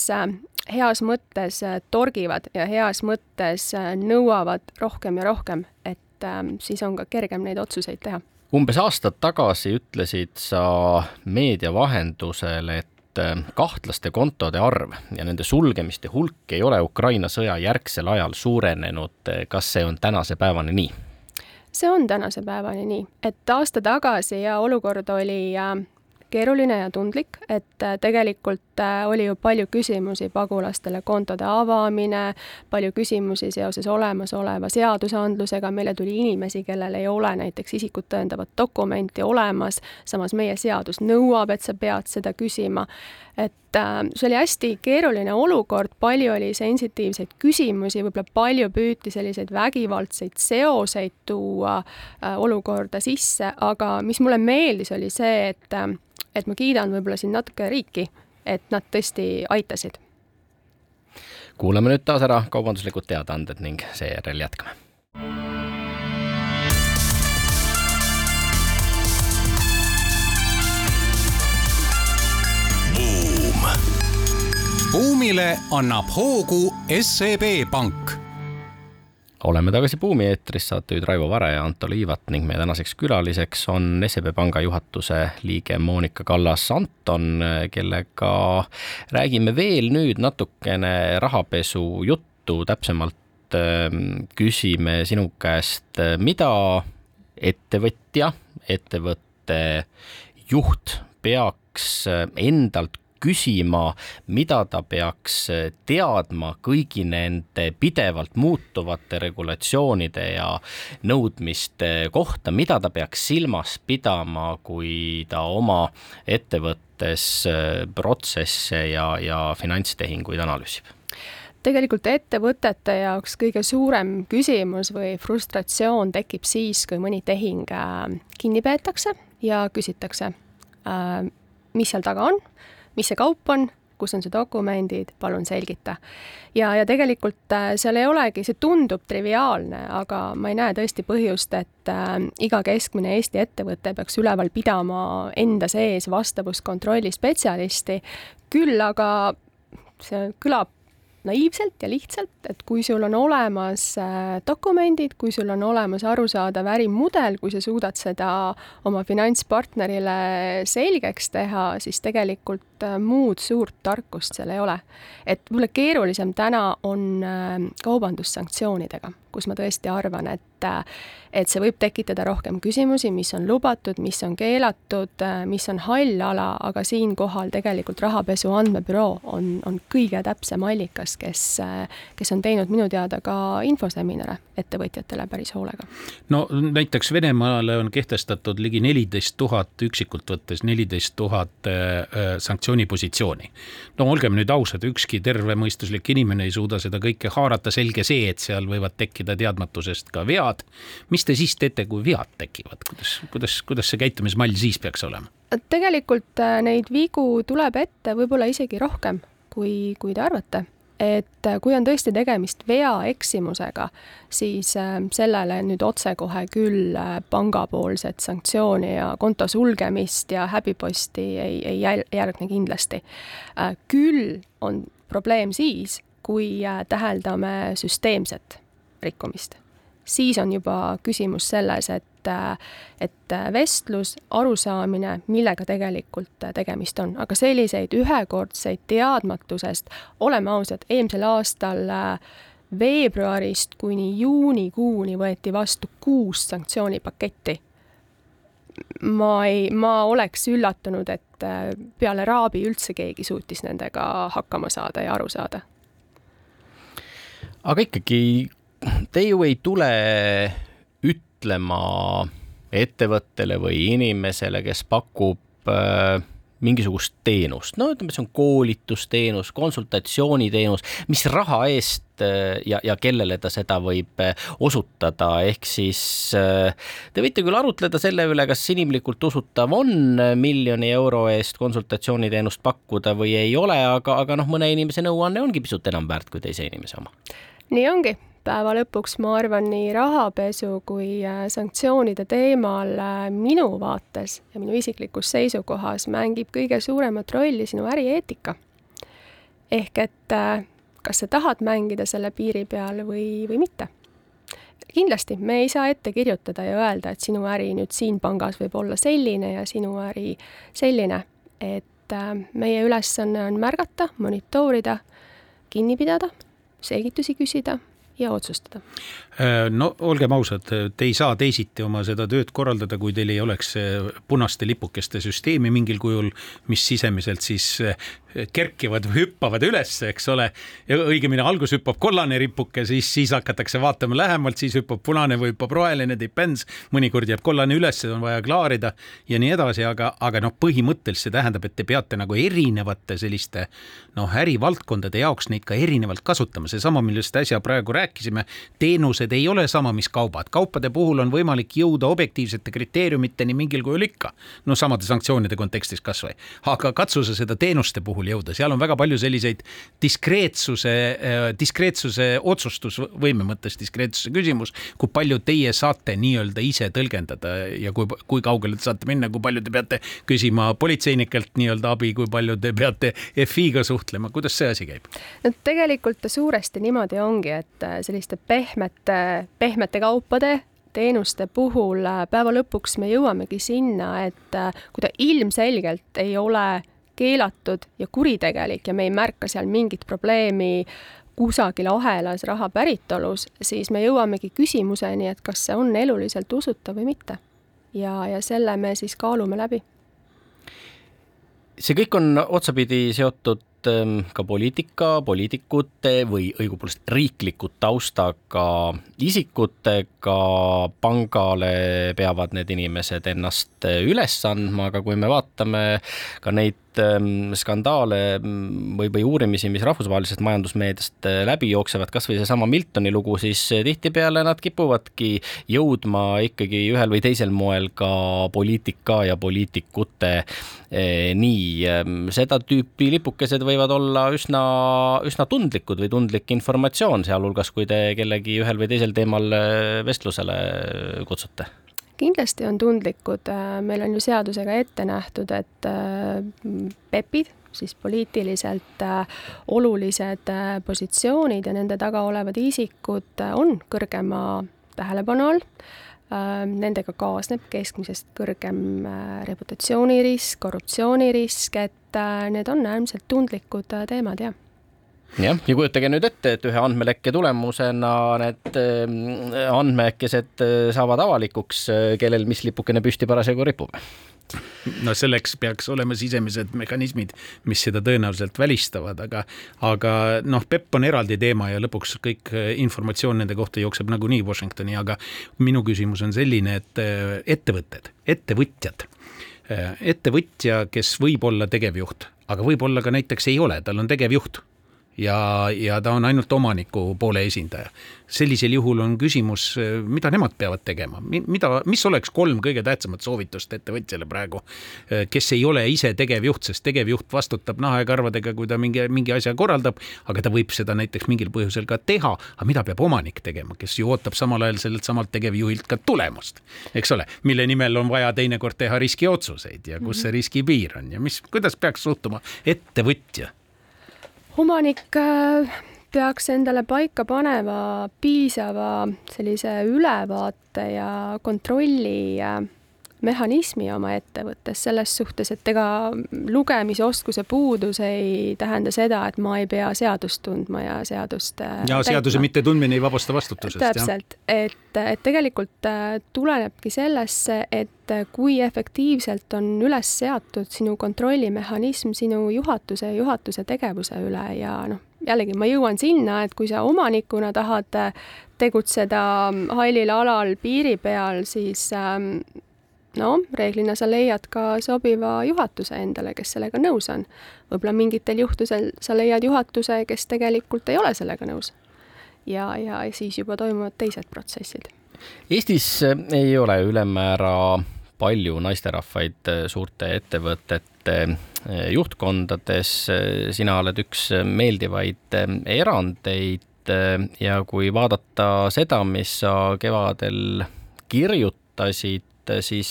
heas mõttes torgivad ja heas mõttes nõuavad rohkem ja rohkem, et et ähm, siis on ka kergem neid otsuseid teha. umbes aastad tagasi ütlesid sa meedia vahendusel, et ähm, kahtlaste kontode arv ja nende sulgemiste hulk ei ole Ukraina sõja järgsel ajal suurenenud. kas see on tänase päevani nii? see on tänase päevani nii, et aasta tagasi ja olukord oli äh, keeruline ja tundlik, et äh, tegelikult oli ju palju küsimusi pagulastele kontode avamine, palju küsimusi seoses olemasoleva seadusandlusega, meile tuli inimesi, kellel ei ole näiteks isikut tõendavat dokumenti olemas, samas meie seadus nõuab, et sa pead seda küsima. et äh, see oli hästi keeruline olukord, palju oli sensitiivseid küsimusi, võib-olla palju püüti selliseid vägivaldseid seoseid tuua olukorda sisse, aga mis mulle meeldis, oli see, et et ma kiidan võib-olla siin natuke riiki, et nad tõesti aitasid. kuulame nüüd taas ära kaubanduslikud teadaanded ning seejärel jätkame. buumile annab hoogu SEB Pank oleme tagasi Buumi eetris, saatejuhid Raivo Vare ja Anto Liivat ning meie tänaseks külaliseks on SEB Panga juhatuse liige Monika Kallas-Anton, kellega räägime veel nüüd natukene rahapesu juttu, täpsemalt ähm, küsime sinu käest, mida ettevõtja, ettevõtte juht peaks endalt küsima, mida ta peaks teadma kõigi nende pidevalt muutuvate regulatsioonide ja nõudmiste kohta, mida ta peaks silmas pidama, kui ta oma ettevõttes protsesse ja, ja finantstehinguid analüüsib? Tegelikult ettevõtete jaoks kõige suurem küsimus või frustratsioon tekib siis, kui mõni tehing äh, kinni peetakse ja küsitakse, äh, mis seal taga on mis see kaup on, kus on see dokumendid, palun selgita. ja, ja tegelikult äh, seal ei olegi, see tundub triviaalne, aga ma ei näe tõesti põhjust, et äh, iga keskmine Eesti ettevõte peaks üleval pidama enda sees vastavuskontrolli spetsialisti, küll aga see kõlab naiivselt ja lihtsalt, et kui sul on olemas äh, dokumendid, kui sul on olemas arusaadav ärimudel, kui sa suudad seda oma finantspartnerile selgeks teha, siis tegelikult äh, muud suurt tarkust seal ei ole. et võib-olla keerulisem täna on äh, kaubandussanktsioonidega, kus ma tõesti arvan, et et see võib tekitada rohkem küsimusi, mis on lubatud, mis on keelatud, mis on hall ala, aga siinkohal tegelikult Rahapesu Andmebüroo on, on kõige täpsem allikas, kes, kes on teinud minu teada ka infoseminare ettevõtjatele päris hoolega. no näiteks Venemaale on kehtestatud ligi neliteist tuhat, üksikult võttes neliteist tuhat äh, sanktsioonipositsiooni. no olgem nüüd ausad, ükski tervemõistuslik inimene ei suuda seda kõike haarata, selge see, et seal võivad tekkida teadmatusest ka vead. mis te siis teete, kui vead tekivad, kuidas, kuidas, kuidas see käitumismall siis peaks olema? tegelikult äh, neid vigu tuleb ette võib-olla isegi rohkem, kui, kui te arvate et äh, kui on tõesti tegemist vea eksimusega, siis äh, sellele nüüd otsekohe küll pangapoolset sanktsiooni ja konto sulgemist ja häbiposti ei, ei järgne kindlasti. küll on probleem siis, kui täheldame süsteemset rikkumist siis on juba küsimus selles, et, et vestlus, arusaamine, millega tegelikult tegemist on, aga selliseid ühekordseid teadmatusest, oleme ausad, eelmisel aastal veebruarist kuni juunikuuni võeti vastu kuus sanktsioonipaketti. ma ei, ma oleks üllatunud, et peale Raabi üldse keegi suutis nendega hakkama saada ja aru saada. aga ikkagi te ju ei tule ütlema ettevõttele või inimesele, kes pakub äh, mingisugust teenust, no ütleme, see on koolitusteenus, konsultatsiooniteenus, mis raha eest äh, ja, ja kellele ta seda võib äh, osutada, ehk siis äh, te võite küll arutleda selle üle, kas inimlikult usutav on miljoni euro eest konsultatsiooniteenust pakkuda või ei ole, aga, aga noh, mõne inimese nõuanne ongi pisut enam väärt kui teise inimese oma. nii ongi päeva lõpuks ma arvan, nii rahapesu kui äh, sanktsioonide teemal äh, minu vaates ja minu isiklikus seisukohas mängib kõige suuremat rolli sinu ärieetika. ehk et äh, kas sa tahad mängida selle piiri peal või, või mitte. kindlasti, me ei saa ette kirjutada ja öelda, et sinu äri nüüd siin pangas võib olla selline ja sinu äri selline, et meie ülesanne on märgata, monitoorida, kinni pidada, selgitusi küsida ja otsustada. Äh, no olgem ausad, te ei saa teisiti oma seda tööd korraldada, kui teil ei oleks punaste lipukeste süsteemi mingil kujul, mis sisemiselt siis äh, kerkivad või hüppavad üles, eks ole. õigemini algus hüppab kollane ripuke, siis, siis hakatakse vaatama lähemalt, siis hüppab punane või hüppab roheline, depends, mõnikord jääb kollane üles, on vaja klaarida ja nii edasi, aga, aga noh, põhimõtteliselt see tähendab, et te peate nagu erinevate selliste noh, ärivaldkondade jaoks neid ka erinevalt kasutama, seesama, millest äsja praegu rääkisime, teenused ei ole sama, mis kaubad, kaupade puhul on võimalik jõuda objektiivsete kriteeriumiteni mingil kujul ikka, no samade sanktsioonide kontekstis kasvõi, aga katsu sa seda teenuste puhul puhul jõuda, seal on väga palju selliseid diskreetsuse, äh, diskreetsuse otsustusvõime mõttes diskreetsuse küsimus, kui palju teie saate nii-öelda ise tõlgendada ja kui, kui kaugele te saate minna, kui palju te peate küsima politseinikelt nii-öelda abi, kui palju te peate FI-ga suhtlema, kuidas see asi käib? no tegelikult suuresti niimoodi ongi, et äh, selliste pehmete, pehmete kaupade teenuste puhul äh, päeva lõpuks me jõuamegi sinna, et kui ta ilmselgelt ei ole keelatud ja kuritegelik ja me ei märka seal mingit probleemi kusagil ahelas raha päritolus, siis me jõuamegi küsimuseni, et kas see on eluliselt usutav või mitte. ja, ja selle me siis kaalume läbi see kõik on otsapidi seotud ka poliitika, poliitikute või õigupoolest riikliku taustaga isikutega, pangale peavad need inimesed ennast üles andma, aga kui me vaatame ka neid ähm, skandaale mm, või, või uurimisi, mis rahvusvahelisest majandusmeediast äh, läbi jooksevad, kas või seesama Miltoni lugu, siis äh, tihtipeale nad kipuvadki jõudma ikkagi ühel või teisel moel ka poliitika ja poliitikute Eh, nii, ehm, seda tüüpi lipukesed võivad olla üsna, üsna tundlikud või tundlik informatsioon, sealhulgas kui te kellegi ühel või teisel teemal eh, vestlusele kutsute. Kindlasti on tundlikud, äh, meil on ju seadusega ette nähtud, et äh, PEP-id, siis poliitiliselt äh, olulised positsioonid ja nende taga olevad isikud on kõrgema tähelepanu all nendega kaasneb keskmisest kõrgem äh, reputatsioonirisk, korruptsioonirisk, et äh, need on äärmiselt tundlikud äh, teemad, jah. Jah, ja kujutage nüüd ette, et ühe andmelekke tulemusena need andmekesed saavad avalikuks, kellel mis lipukene püsti parasjagu ripub no selleks peaks olema sisemised mehhanismid, mis seda tõenäoliselt välistavad, aga, aga noh, PEP on eraldi teema ja lõpuks kõik informatsioon nende kohta jookseb nagunii Washingtoni, aga minu küsimus on selline, et äh, ettevõtted, ettevõtjad, äh, ettevõtja, kes võib olla tegevjuht, aga võib-olla ka näiteks ei ole, tal on tegevjuht ja, ja ta on ainult omaniku poole esindaja. sellisel juhul on küsimus, mida nemad peavad tegema, mida, mis oleks kolm kõige tähtsamat soovitust ettevõtjale praegu, kes ei ole ise tegevjuht, sest tegevjuht vastutab naha ja karvadega, kui ta mingi, mingi asja korraldab, aga ta võib seda näiteks mingil põhjusel ka teha, aga mida peab omanik tegema, kes ju ootab samal ajal sellelt samalt tegevjuhilt ka tulemust, eks ole, mille nimel on vaja teinekord teha riskiotsuseid ja kus see riskipiir on ja mis, kuidas peaks suhtuma ettevõtja omanik äh, peaks endale paika panema piisava sellise ülevaate ja kontrolli mehhanismi oma ettevõttes selles suhtes, et ega lugemisoskuse puudus ei tähenda seda, et ma ei pea seadust tundma ja seadust äh, ja seaduse mittetundmine ei vabasta vastutusest. täpselt, et, et tegelikult tulenebki sellesse, et kui efektiivselt on üles seatud sinu kontrollimehhanism sinu juhatuse ja juhatuse tegevuse üle ja noh, jällegi ma jõuan sinna, et kui sa omanikuna tahad tegutseda hallil alal piiri peal, siis ähm, no reeglina sa leiad ka sobiva juhatuse endale, kes sellega nõus on. võib-olla mingitel juhtudel sa leiad juhatuse, kes tegelikult ei ole sellega nõus. ja, ja siis juba toimuvad teised protsessid. Eestis ei ole ülemäära palju naisterahvaid suurte ettevõtete juhtkondades, sina oled üks meeldivaid erandeid ja kui vaadata seda, mis sa kevadel kirjutasid, siis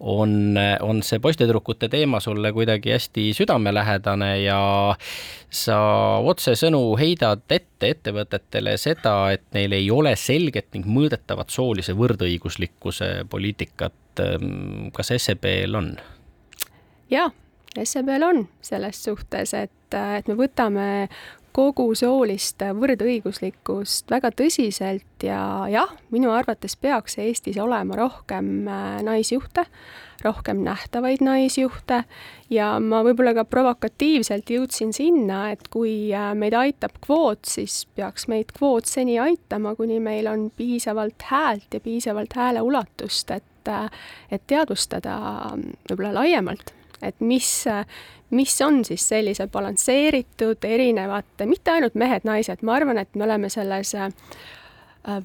on, on see poistetüdrukute teema sulle kuidagi hästi südamelähedane ja sa otsesõnu heidad ette ettevõtetele seda, et neil ei ole selget ning mõõdetavat soolise võrdõiguslikkuse poliitikat. kas SEB-l on? jaa, SEB-l on selles suhtes, et, et me võtame kogu soolist võrdõiguslikkust väga tõsiselt ja jah, minu arvates peaks Eestis olema rohkem äh, naisjuhte, rohkem nähtavaid naisjuhte ja ma võib-olla ka provokatiivselt jõudsin sinna, et kui äh, meid aitab kvoot, siis peaks meid kvoot seni aitama, kuni meil on piisavalt häält ja piisavalt hääleulatust, et, äh, et teadvustada võib-olla laiemalt et mis, mis on siis sellise balansseeritud erinevate, mitte ainult mehed-naised, ma arvan, et me oleme selles äh,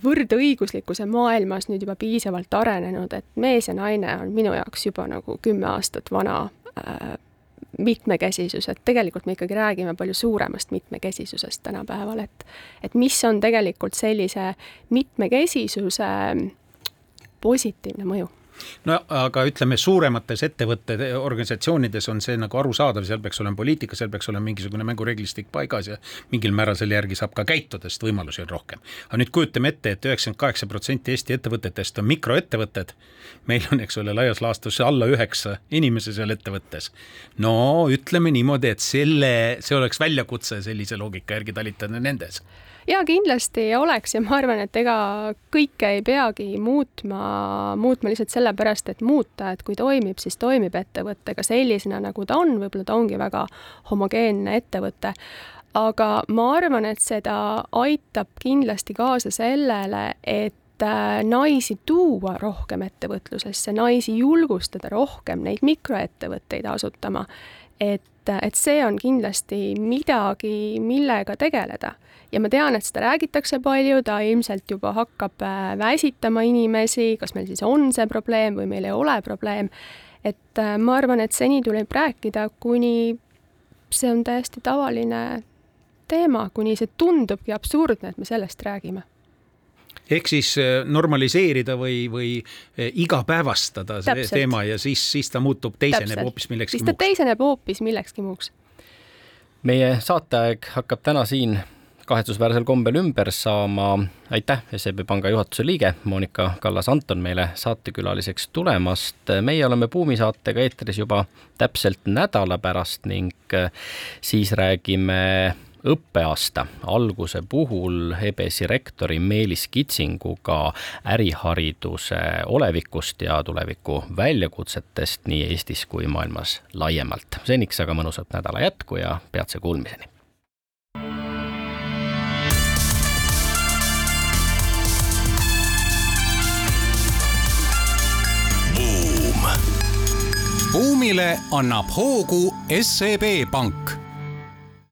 võrdõiguslikkuse maailmas nüüd juba piisavalt arenenud, et mees ja naine on minu jaoks juba nagu kümme aastat vana äh, mitmekesisus, et tegelikult me ikkagi räägime palju suuremast mitmekesisusest tänapäeval, et et mis on tegelikult sellise mitmekesisuse positiivne mõju no aga ütleme, suuremates ettevõtted, organisatsioonides on see nagu arusaadav, seal peaks olema poliitika, seal peaks olema mingisugune mängureeglistik paigas ja mingil määral selle järgi saab ka käituda, sest võimalusi on rohkem. aga nüüd kujutame ette et, et üheksakümmend kaheksa protsenti Eesti ettevõtetest on mikroettevõtted, meil on, eks ole, laias laastus alla üheksa inimese seal ettevõttes. no ütleme niimoodi, et selle, see oleks väljakutse sellise loogika järgi talitada nendes ja kindlasti oleks ja ma arvan, et ega kõike ei peagi muutma, muutma lihtsalt sellepärast, et muuta, et kui toimib, siis toimib ettevõte ka sellisena, nagu ta on, võib-olla ta ongi väga homogeenne ettevõte. aga ma arvan, et seda aitab kindlasti kaasa sellele, et äh, naisi tuua rohkem ettevõtlusesse, naisi julgustada rohkem neid mikroettevõtteid asutama. Et, et see on kindlasti midagi, millega tegeleda ja ma tean, et seda räägitakse palju, ta ilmselt juba hakkab äh, väsitama inimesi, kas meil siis on see probleem või meil ei ole probleem. et äh, ma arvan, et seni tuleb rääkida, kuni see on täiesti tavaline teema, kuni see tundubki absurdne, et me sellest räägime ehk siis äh, normaliseerida või, või igapäevastada see Täpselt. teema ja siis, siis ta muutub, teiseneb hoopis millekski muuks. siis ta teiseneb hoopis millekski muuks. meie saateaeg hakkab täna siin kahetsusväärsel kombel ümber saama. aitäh, SEB Panga juhatuse liige Monika Kallas-Anton meile saatekülaliseks tulemast. meie oleme Buumi saatega eetris juba täpselt nädala pärast ning äh, siis räägime õppeaasta alguse puhul EBS-i rektori Meelis Kitsinguga ärihariduse olevikust ja tuleviku väljakutsetest nii Eestis kui maailmas laiemalt. seniks aga mõnusat nädala jätku ja peatse kuulmiseni! Buumile annab hoogu SEB Pank